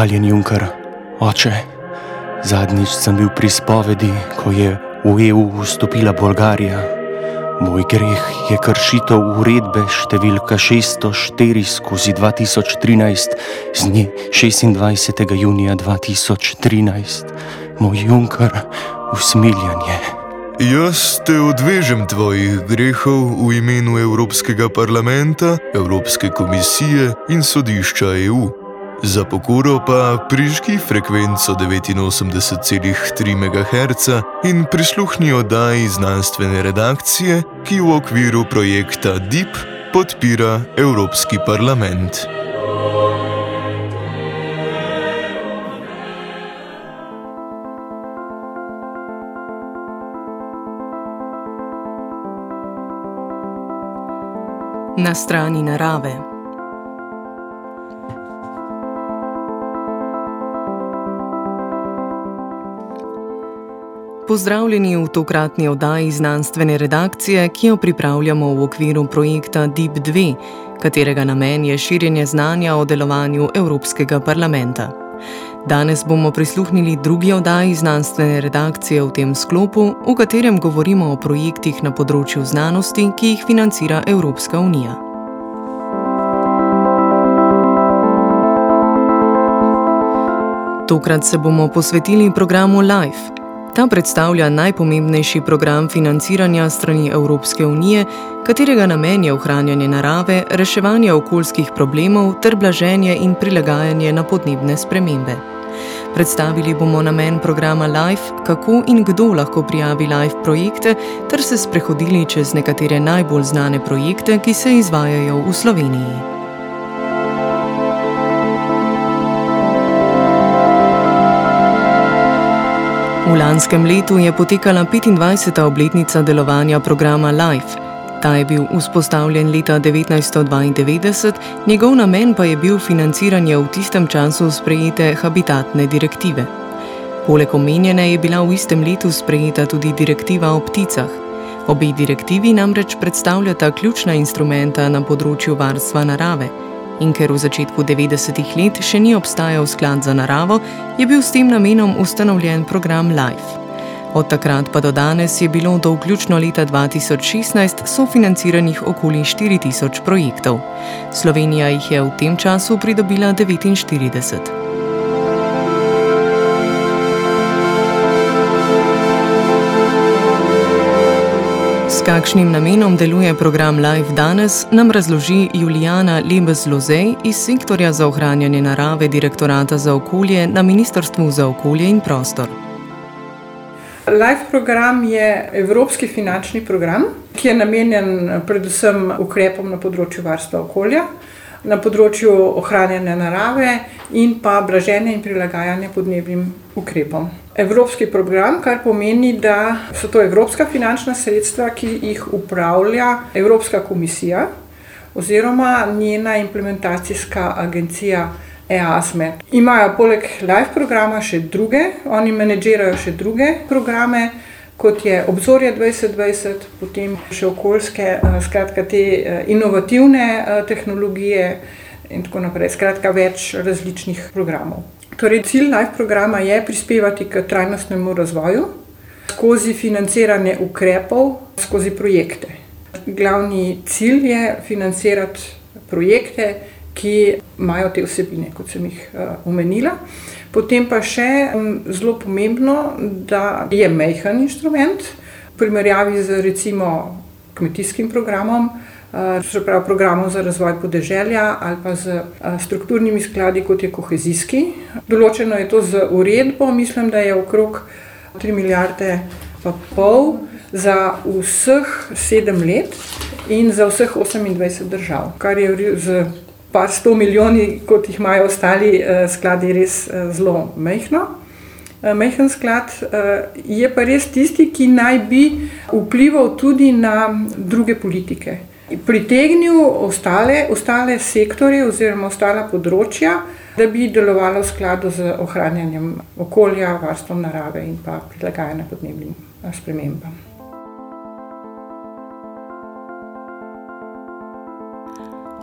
hvaljen Junker, oče. Zadnjič sem bil pri spovedi, ko je v EU vstopila Bolgarija. Moj greh je kršitev uredbe številka 604 skozi 2013 z dne 26. junija 2013. Moj Junker, usmiljanje. Jaz te odvežem tvojih grehov v imenu Evropskega parlamenta, Evropske komisije in sodišča EU. Za pokoro pa prižgi frekvenco 89,3 MHz in prisluhni oddaji znanstvene redakcije, ki v okviru projekta DIP podpira Evropski parlament. Na strani narave. Pozdravljeni v tokratni oddaji znanstvene redakcije, ki jo pripravljamo v okviru projekta DIP-2, katerega namen je širjenje znanja o delovanju Evropskega parlamenta. Danes bomo prisluhnili drugi oddaji znanstvene redakcije v tem sklopu, v katerem govorimo o projektih na področju znanosti, ki jih financira Evropska unija. Tokrat se bomo posvetili programu LIFE. Ta predstavlja najpomembnejši program financiranja strani Evropske unije, katerega namen je ohranjanje narave, reševanje okoljskih problemov ter blaženje in prilagajanje na podnebne spremembe. Predstavili bomo namen programa LIFE, kako in kdo lahko prijavi LIFE projekte, ter se sprehodili čez nekatere najbolj znane projekte, ki se izvajajo v Sloveniji. V lanskem letu je potekala 25. obletnica delovanja programa LIFE. Ta je bil vzpostavljen leta 1992, njegov namen pa je bil financiranje v tistem času sprejete habitatne direktive. Poleg omenjene je bila v istem letu sprejeta tudi direktiva o pticah. Obe direktivi namreč predstavljata ključna instrumenta na področju varstva narave in ker v začetku 90-ih let še ni obstajal sklad za naravo, je bil s tem namenom ustanovljen program LIFE. Od takrat pa do danes je bilo do vključno leta 2016 sofinanciranih okoli 4000 projektov. Slovenija jih je v tem času pridobila 49. kakšnim namenom deluje program Live danes, nam razloži Julijana Lebes-Lozej iz sektorja za ohranjanje narave Direktorata za okolje na Ministrstvu za okolje in prostor. Live program je evropski finančni program, ki je namenjen predvsem ukrepom na področju varstva okolja, na področju ohranjanja narave in pa blaženja in prilagajanja podnebnim ukrepom evropski program, kar pomeni, da so to evropska finančna sredstva, ki jih upravlja Evropska komisija oziroma njena implementacijska agencija EASME. Imajo poleg live programa še druge, oni menedžirajo še druge programe. Kot je obzorje 2020, potem še okoljske, eh, skratka, te eh, inovativne eh, tehnologije, in tako naprej. Skratka, več različnih programov. Torej, cilj Life programa je prispevati k trajnostnemu razvoju skozi financiranje ukrepov, skozi projekte. Glavni cilj je financirati projekte, ki imajo te vsebine, kot sem jih uh, omenila. Potem pa še um, zelo pomembno, da je mehen inštrument v primerjavi z recimo kmetijskim programom. Eh, se pravi programom za razvoj podeželja ali pa z eh, strukturnimi skladi, kot je kohezijski. Določeno je to z uredbo, mislim, da je okrog 3 milijarde pa pol za vseh sedem let in za vseh 28 držav, kar je z par sto milijoni, kot jih imajo ostali eh, skladi, res zelo mehko. Mehen sklad je pa res tisti, ki naj bi vplival tudi na druge politike pritegnil ostale, ostale sektore oziroma ostala področja, da bi delovalo v skladu z ohranjanjem okolja, varstvom narave in pa prilagajanjem podnebnim eh, spremembam.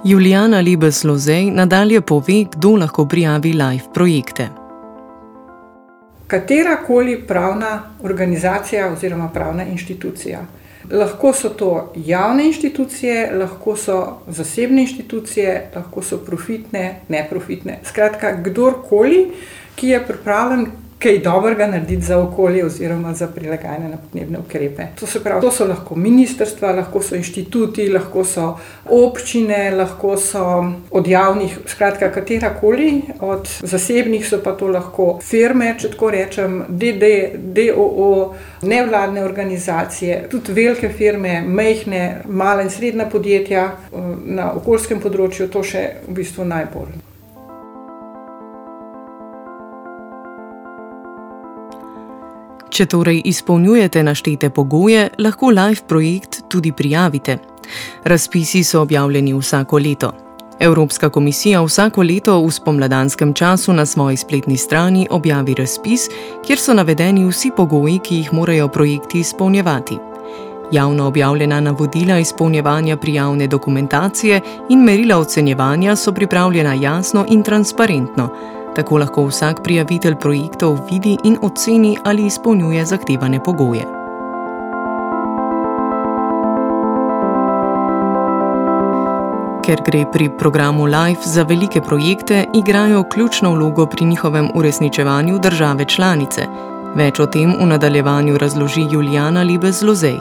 Julijana Libes-Lozej nadalje pove, kdo lahko prijavi live projekte. Katera koli pravna organizacija oziroma pravna inštitucija. Lahko so to javne inštitucije, lahko so zasebne inštitucije, lahko so profitne, neprofitne. Skratka, kdorkoli, ki je pripravljen kaj dobrega narediti za okolje oziroma za prilagajanje na podnebne ukrepe. To, pravi, to so lahko ministrstva, lahko so inštituti, lahko so občine, lahko so od javnih, skratka, katera koli, od zasebnih so pa to lahko firme, če tako rečem, DD, DOO, nevladne organizacije, tudi velike firme, mehne, male in srednja podjetja na okoljskem področju, to še v bistvu najbolj. Če torej izpolnjujete naštete pogoje, lahko live projekt tudi prijavite. Razpisi so objavljeni vsako leto. Evropska komisija vsako leto v spomladanskem času na svoji spletni strani objavi razpis, kjer so navedeni vsi pogoji, ki jih morajo projekti izpolnjevati. Javno objavljena navodila izpolnjevanja prijavne dokumentacije in merila ocenjevanja so pripravljena jasno in transparentno. Tako lahko vsak prijavitelj projektov vidi in oceni, ali izpolnjuje zahtevane pogoje. Ker gre pri programu LIFE za velike projekte, igrajo ključno vlogo pri njihovem uresničevanju države članice. Več o tem v nadaljevanju razloži Julijana Libes-Lozej.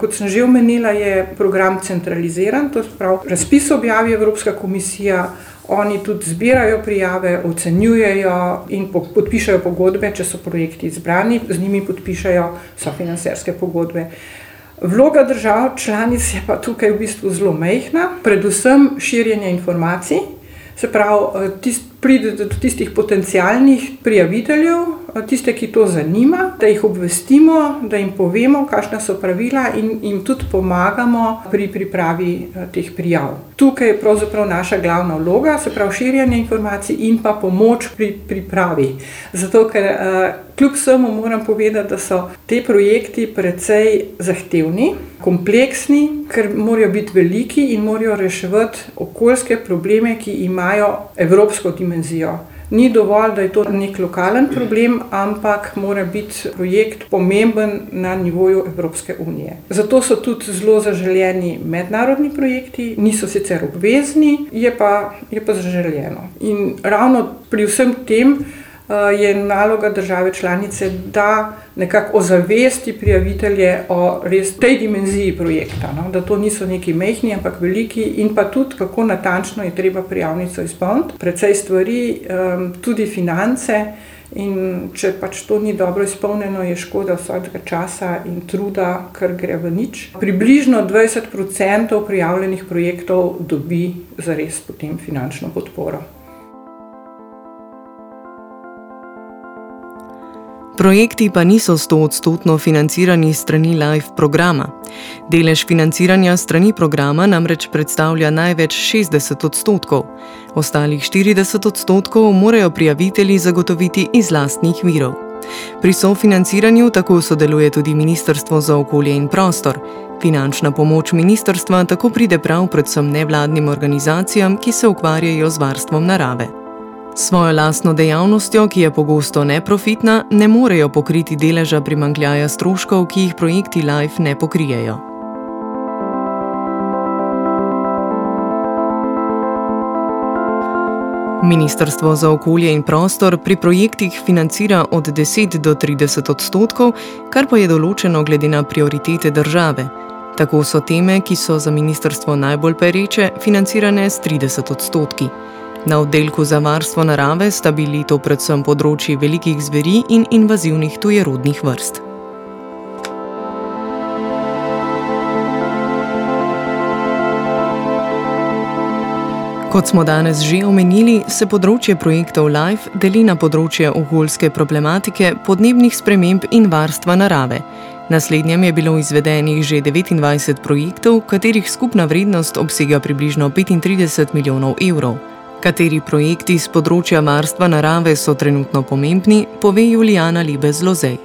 Kot sem že omenila, je program centraliziran, to je prav razpis objavi Evropska komisija, Oni tudi zbirajo prijave, ocenjujejo in podpišajo pogodbe, če so projekti izbrani, z njimi podpišajo sofinancerske pogodbe. Vloga držav članic je pa tukaj v bistvu zelo mehna, predvsem širjenje informacij. Se pravi, tist, pride do tistih potencijalnih prijaviteljev, tiste, ki to zanima, da jih obvestimo, da jim povemo, kakšna so pravila in jim tudi pomagamo pri pripravi eh, teh prijav. Tukaj je pravzaprav naša glavna vloga, se pravi širjenje informacij in pa pomoč pri pripravi. Zato, ker eh, kljub vsemu moram povedati, da so te projekti precej zahtevni, kompleksni, ker morajo biti veliki in morajo reševati okoljske probleme, ki imajo evropsko dimenzijo. Ni dovolj, da je to nek lokalen problem, ampak mora biti projekt pomemben na nivoju Evropske unije. Zato so tudi zelo zaželjeni mednarodni projekti, niso sicer obvezni, je pa, je pa zaželjeno. In ravno pri vsem tem. Eh, je naloga države članice, da nekako ozavesti prijavitelje o res tej dimenziji projekta. No? Da to niso neki mehki, ampak veliki, in pa tudi, kako natančno je treba prijavnico izpolniti. Predvsej stvari, tudi finance. In če pač to ni dobro izpolnjeno, je škoda vsega časa in truda, ker gre v nič. Približno 20% prijavljenih projektov dobi za res potem finančno podporo. Projekti pa niso stoodstotno financirani strani LIFE programa. Delež financiranja strani programa namreč predstavlja največ 60 odstotkov. Ostalih 40 odstotkov morajo prijavitelji zagotoviti iz lastnih virov. Pri sofinanciranju tako sodeluje tudi Ministrstvo za okolje in prostor. Finančna pomoč ministrstva tako pride prav predvsem nevladnim organizacijam, ki se ukvarjajo z varstvom narave. Svojo lastno dejavnostjo, ki je pogosto neprofitna, ne morejo pokriti deleža primankljaja stroškov, ki jih projekti LIFE ne pokrijejo. Ministrstvo za okolje in prostor pri projektih financira od 10 do 30 odstotkov, kar pa je določeno glede na prioritete države. Tako so teme, ki so za ministrstvo najbolj pereče, financirane s 30 odstotki. Na oddelku za varstvo narave sta bili to predvsem področji velikih zveri in invazivnih tujerodnih vrst. Kot smo danes že omenili, se področje projektov LIFE deli na področje okoljske problematike, podnebnih sprememb in varstva narave. Na slednjem je bilo izvedenih že 29 projektov, katerih skupna vrednost obsega približno 35 milijonov evrov. Kateri projekti z področja varstva narave so trenutno pomembni, pove Julijana Libe z Lozej.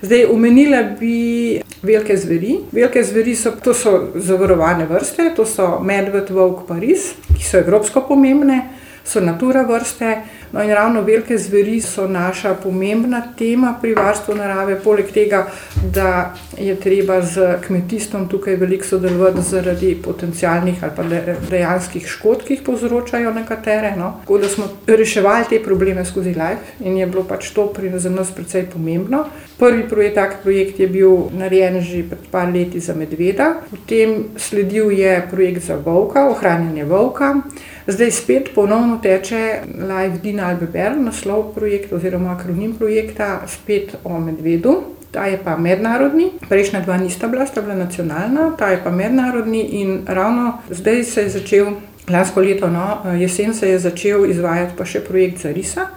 Zdaj, omenila bi velike zveri. Velike zveri so, to so zavarovane vrste, to so medved, volk, paris, ki so evropsko pomembne, so natura vrste. No, in ravno velike zveri so naša pomembna tema pri varstvu narave, poleg tega, da je treba z kmetijstvom tukaj veliko sodelovati zaradi potencijalnih ali pa dejanskih škod, ki jih povzročajo nekatere. No. Tako da smo reševali te probleme skozi live in je bilo pač to pri nas precej pomembno. Prvi projekt, tak projekt je bil narejen že pred par leti za medveda, potem sledil je projekt za volka, ohranjanje volka. Zdaj spet ponovno teče Live Dina Albeber, naslov projekta oziroma akronim projekta, spet o medvedu. Ta je pa mednarodni, prejšnja dva nista bila, sta bila nacionalna, ta je pa mednarodni in ravno zdaj se je začel, lansko leto, no, jesen se je začel izvajati pa še projekt za risa,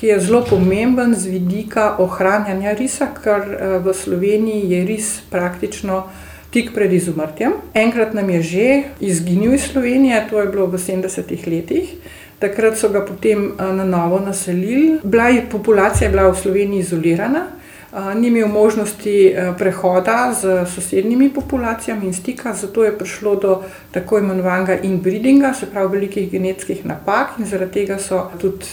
ki je zelo pomemben z vidika ohranjanja risa, ker v Sloveniji je ris praktično tik pred izumrtjem. Enkrat nam je že izginil iz Slovenije, to je bilo v 70-ih letih. Takrat so ga potem na novo naselili. Bila je populacija bila v Sloveniji izolirana, ni imel možnosti prehoda z sosednjimi populacijami in stika, zato je prišlo do tako imenovanega inbreedinga, se pravi velikih genetskih napak, in zaradi tega so tudi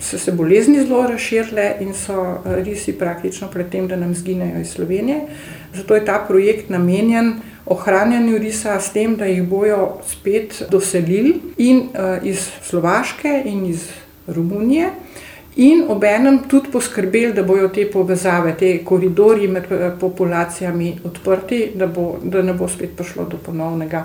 so se bolezni zelo razširile in so risi praktično pred tem, da nam zginejo iz Slovenije. Zato je ta projekt namenjen ohranjanju risa s tem, da jih bojo spet doselili in iz Slovaške in iz Romunije. In obenem tudi poskrbeli, da bodo te povezave, ti koridorji med populacijami odprti, da, bo, da ne bo spet prišlo do ponovnega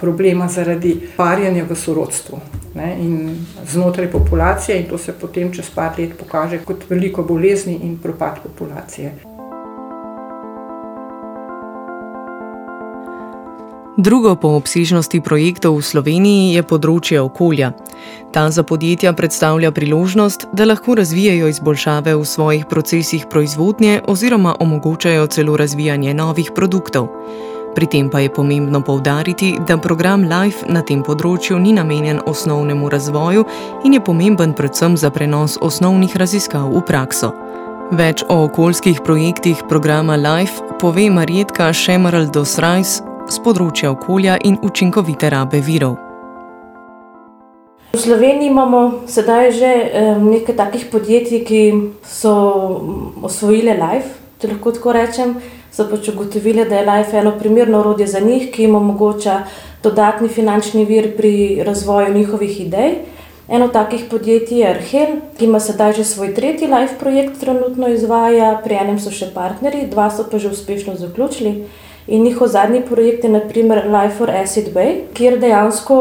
problema zaradi parjenja v sorodstvu ne, in znotraj populacije, in to se potem čez par let pokaže kot veliko bolezni in propad populacije. Drugo po obsežnosti projektov v Sloveniji je področje okolja. Ta za podjetja predstavlja priložnost, da lahko razvijajo izboljšave v svojih procesih proizvodnje oziroma omogočajo celo razvijanje novih produktov. Pri tem pa je pomembno poudariti, da program Life na tem področju ni namenjen osnovnemu razvoju in je pomemben predvsem za prenos osnovnih raziskav v prakso. Več o okoljskih projektih programa Life pove Marjetka Šemerl Dosrajs, z področja okolja in učinkovite rabe virov. V Sloveniji imamo sedaj že nekaj takih podjetij, ki so osvojile Life, če lahko tako rečem. So pač ugotovili, da je Life eno primerno orodje za njih, ki jim omogoča dodatni finančni vir pri razvoju njihovih idej. Eno takih podjetij je Arhel, ki ima sedaj že svoj tretji Life projekt, trenutno izvaja, pri enem so še partnerji, dva so pa že uspešno zaključili. In njihov zadnji projekt je naprimer Life for Acid Bay, kjer dejansko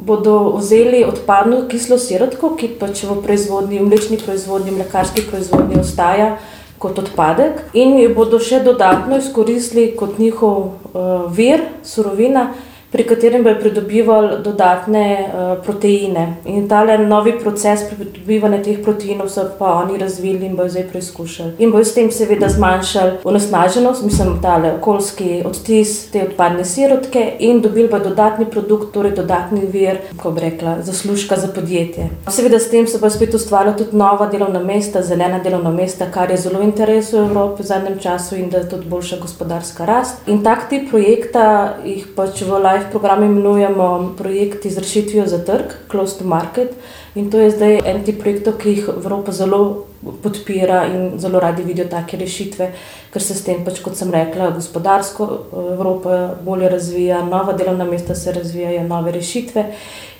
bodo vzeli odpadno kislo sirotko, ki pač v proizvodnji, v mlečni proizvodnji, mlekarski proizvodnji ostaja kot odpadek, in jo bodo še dodatno izkoristili kot njihov uh, vir, surovina, pri katerem bodo pridobivali dodatne uh, proteine. In ta novi proces pridobivanja teh proteinov so pa oni razvili in bodo zdaj preizkušali. In bodo s tem seveda zmanjšali onesnaženost, mislim, ta okoljski odtis te odpadne sirotke in dobili bodo dodatni produkt, torej dodatni vir, kako bi rekla, zaslužka za podjetje. Seveda s tem se bo spet ustvarila tudi nova delovna mesta, zelena delovna mesta, kar je zelo v interesu Evrope v zadnjem času in da je tudi boljša gospodarska rast. In tak tip projekta jih pač v Life program imenujemo projekt z rešitvijo za trg, Close to Market. In to je zdaj en tip projektov, ki jih Evropa zelo podpira in zelo radi vidijo take rešitve, ker se s tem, pač, kot sem rekla, gospodarsko Evropa bolje razvija, nova delovna mesta se razvijajo, nove rešitve.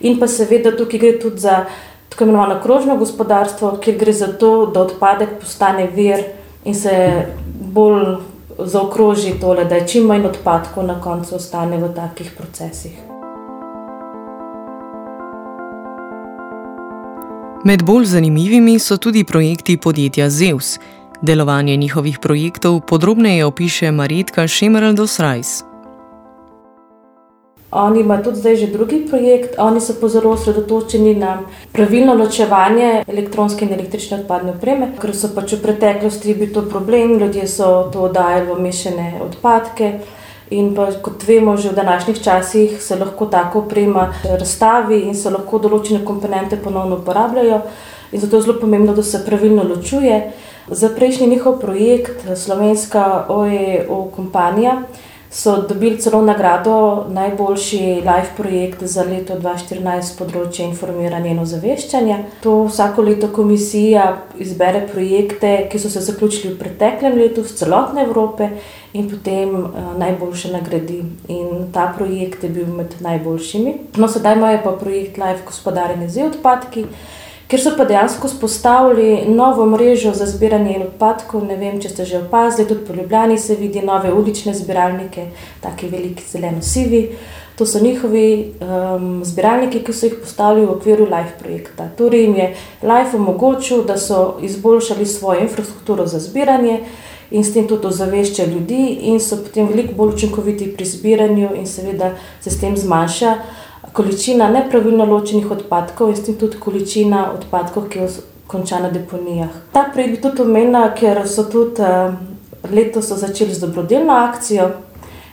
In pa seveda tukaj gre tudi za tako imenovano krožno gospodarstvo, kjer gre za to, da odpadek postane vir in se bolj zaokroži tole, da je čim manj odpadkov na koncu ostane v takih procesih. Med bolj zanimivimi so tudi projekti podjetja Zeus. Delovanje njihovih projektov podrobneje opiše Marjetka Šemerl-Dosrajs. Oni imajo tudi zdaj že drugi projekt, oni so pa zelo osredotočeni na pravilno ločevanje elektronske in električne odpadne opreme, ker so pač v preteklosti bili to problem, ljudje so to dajali v mešane odpadke. In pa, kot vemo, že v današnjih časih se lahko tako oprema razstavi in se lahko določene komponente ponovno uporabljajo. In zato je zelo pomembno, da se pravilno ločuje. Za prejšnji njihov projekt, slovenska OEO kompanija, so dobili celo nagrado najboljši live projekt za leto 2014 področje informiranja in ozaveščanja. To vsako leto komisija izbere projekte, ki so se zaključili v preteklem letu v celotne Evrope in potem uh, najboljše nagradi. In ta projekt je bil med najboljšimi. No, sedaj imajo pa projekt Live gospodarjenje z odpadki ker so pa dejansko spostavili novo mrežo za zbiranje odpadkov. Ne vem, če ste že opazili, tudi po Ljubljani se vidi nove ulične zbiralnike, tako veliki, zeleno-sivi. To so njihovi um, zbiralniki, ki so jih postavili v okviru Life projekta. Torej jim je Life omogočil, da so izboljšali svojo infrastrukturo za zbiranje in s tem tudi ozaveščali ljudi, in so potem veliko bolj učinkoviti pri zbiranju, in seveda se s tem zmanjša količina nepravilno ločenih odpadkov in s tem tudi količina odpadkov, ki so končana na deponijah. Ta projekt bi tudi omenila, ker so tudi uh, letos so začeli z dobrodelno akcijo.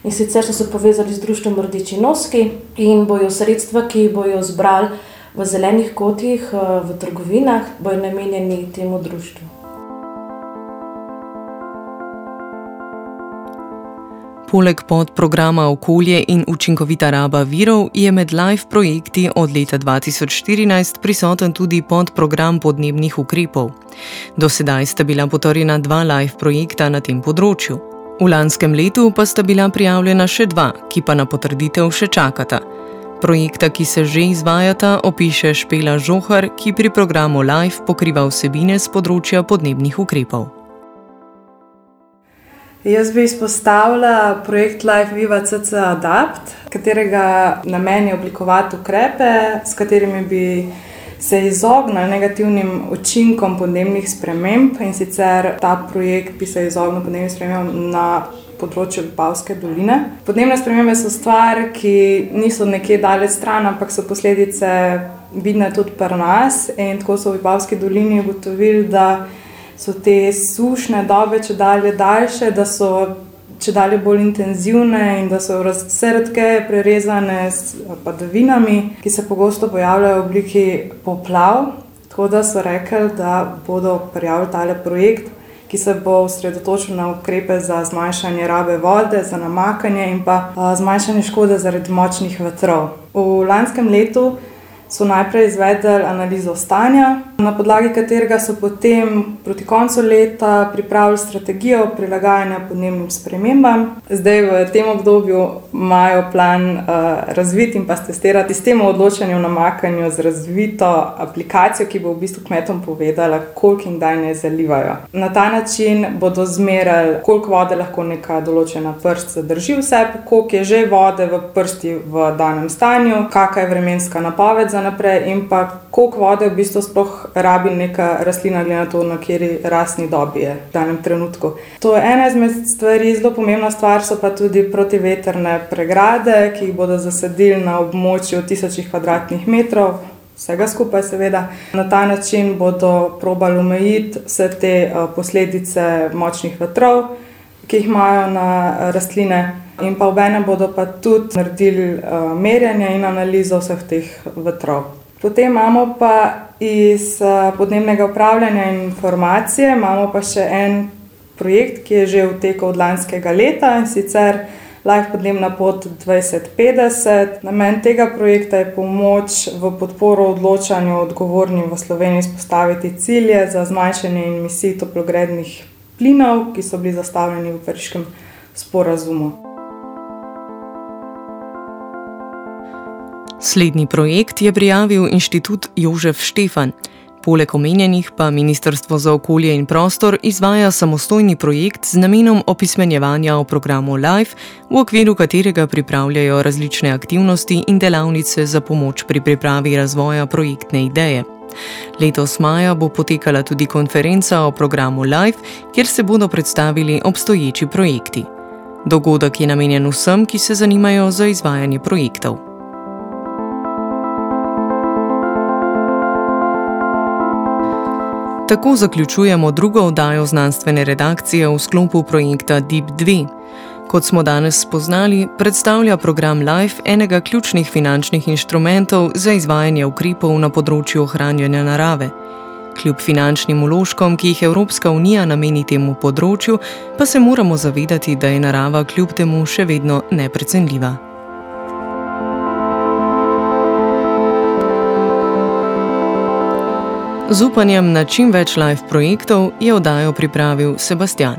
In sicer so se povezali z društvom Rdeči noski in bojo sredstva, ki jih bojo zbrali v zelenih kotih, eh, v trgovinah, bojo namenjeni temu društvu. Poleg podprograma Okolje in učinkovita raba virov je med live projekti od leta 2014 prisoten tudi podprogram podnebnih ukrepov. Do sedaj sta bila potrjena dva live projekta na tem področju. V lanskem letu pa sta bila prijavljena še dva, ki pa na potrditev še čakata. Projekta, ki se že izvajata, opiše Špela Žohar, ki pri programu Live pokriva vsebine z področja podnebnih ukrepov. Jaz bi izpostavila projekt Life Viva CC Adapt, katerega namen je oblikovati ukrepe, s katerimi bi se izognili negativnim učinkom podnebnih sprememb. In sicer ta projekt bi se izognil podnebnim spremembam na področju Vipavske doline. Podnebne spremembe so stvar, ki niso nekje daleč stran, ampak so posledice vidne tudi pri nas. In tako so v Vipavski dolini ugotovili, da so te sušne dobe če dalje daljše, da so če dalje bolj intenzivne in da so vse redke prerezane s padavinami, ki se pogosto pojavljajo v obliki poplav. Tako da so rekli, da bodo prijavili tale projekt. Ki se bo osredotočil na ukrepe za zmanjšanje rabe vode, za namakanje in pa zmanjšanje škode zaradi močnih vetrov. V lanskem letu so najprej izvedli analizo stanja, na podlagi katerega so potem proti koncu leta pripravili strategijo prilagajanja podnebnim spremembam. Zdaj v tem obdobju imajo plan uh, razviti in pa testirati sistem odločanja o namakanju z razvito aplikacijo, ki bo v bistvu kmetom povedala, koliko in kdaj ne zalivajo. Na ta način bodo zmerali, koliko vode lahko neka določena prst zadrži v sebi, koliko je že vode v prsti v danem stanju, kakšna je vremenska napoved za naprej in pa koliko vode v bistvu sploh rabi neka rastlina, glede na to, na kateri rasni dobi je v danem trenutku. To je ena izmed stvari, zelo pomembna stvar so pa tudi protiveterne pregrade, ki jih bodo zasadili na območju tisočih kvadratnih metrov. Vsega skupaj, seveda, na ta način bodo probali omejiti vse te uh, posledice močnih vetrov, ki jih imajo na uh, rastline, in pa v enem bodo pa tudi naredili uh, merjanje in analizo vseh teh vetrov. Potem imamo pa iz eh, podnebnega upravljanja in informacije, imamo pa še en projekt, ki je že v teku od lanskega leta in sicer Life podnebna pot 2050. Namen tega projekta je pomoč v podporo odločanju odgovornim v Sloveniji spostaviti cilje za zmanjšanje emisij toplogrednih plinov, ki so bili zastavljeni v Pariškem sporazumu. Slednji projekt je prijavil inštitut Jožef Štefan. Poleg omenjenih pa Ministrstvo za okolje in prostor izvaja samostojni projekt z namenom opismenjevanja o programu LIFE, v okviru katerega pripravljajo različne aktivnosti in delavnice za pomoč pri pripravi razvoja projektne ideje. Letos maja bo potekala tudi konferenca o programu LIFE, kjer se bodo predstavili obstoječi projekti. Dogodek je namenjen vsem, ki se zanimajo za izvajanje projektov. Tako zaključujemo drugo oddajo znanstvene redakcije v sklopu projekta Deep 2. Kot smo danes spoznali, predstavlja program LIFE enega ključnih finančnih inštrumentov za izvajanje ukrepov na področju ohranjanja narave. Kljub finančnim uložkom, ki jih Evropska unija nameni temu področju, pa se moramo zavedati, da je narava kljub temu še vedno neprecenljiva. Z upanjem na čim več live projektov je oddajo pripravil Sebastian.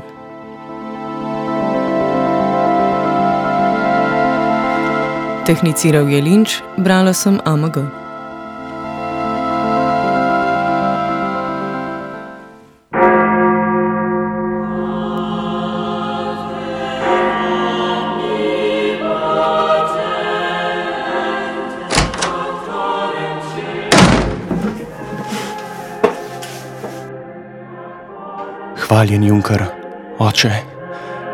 Tehniciral je Linč, brala sem AMG. Hvaljen Junker, oče,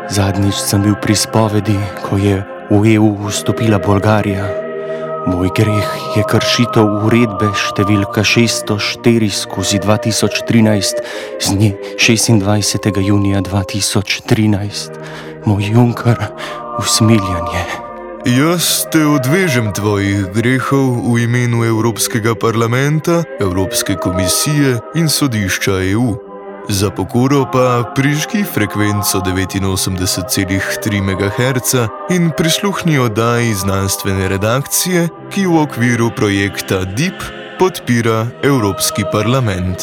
zadnjič sem bil pri spovedi, ko je v EU vstopila Bolgarija. Moj greh je kršitev uredbe številka 604 skozi 2013 z dne 26. junija 2013. Moj Junker, usmiljanje. Jaz te odvežem tvojih grehov v imenu Evropskega parlamenta, Evropske komisije in sodišča EU. Za pokoro pa prižgi frekvenco 89,3 MHz in prisluhni oddaji znanstvene redakcije, ki v okviru projekta DIP podpira Evropski parlament.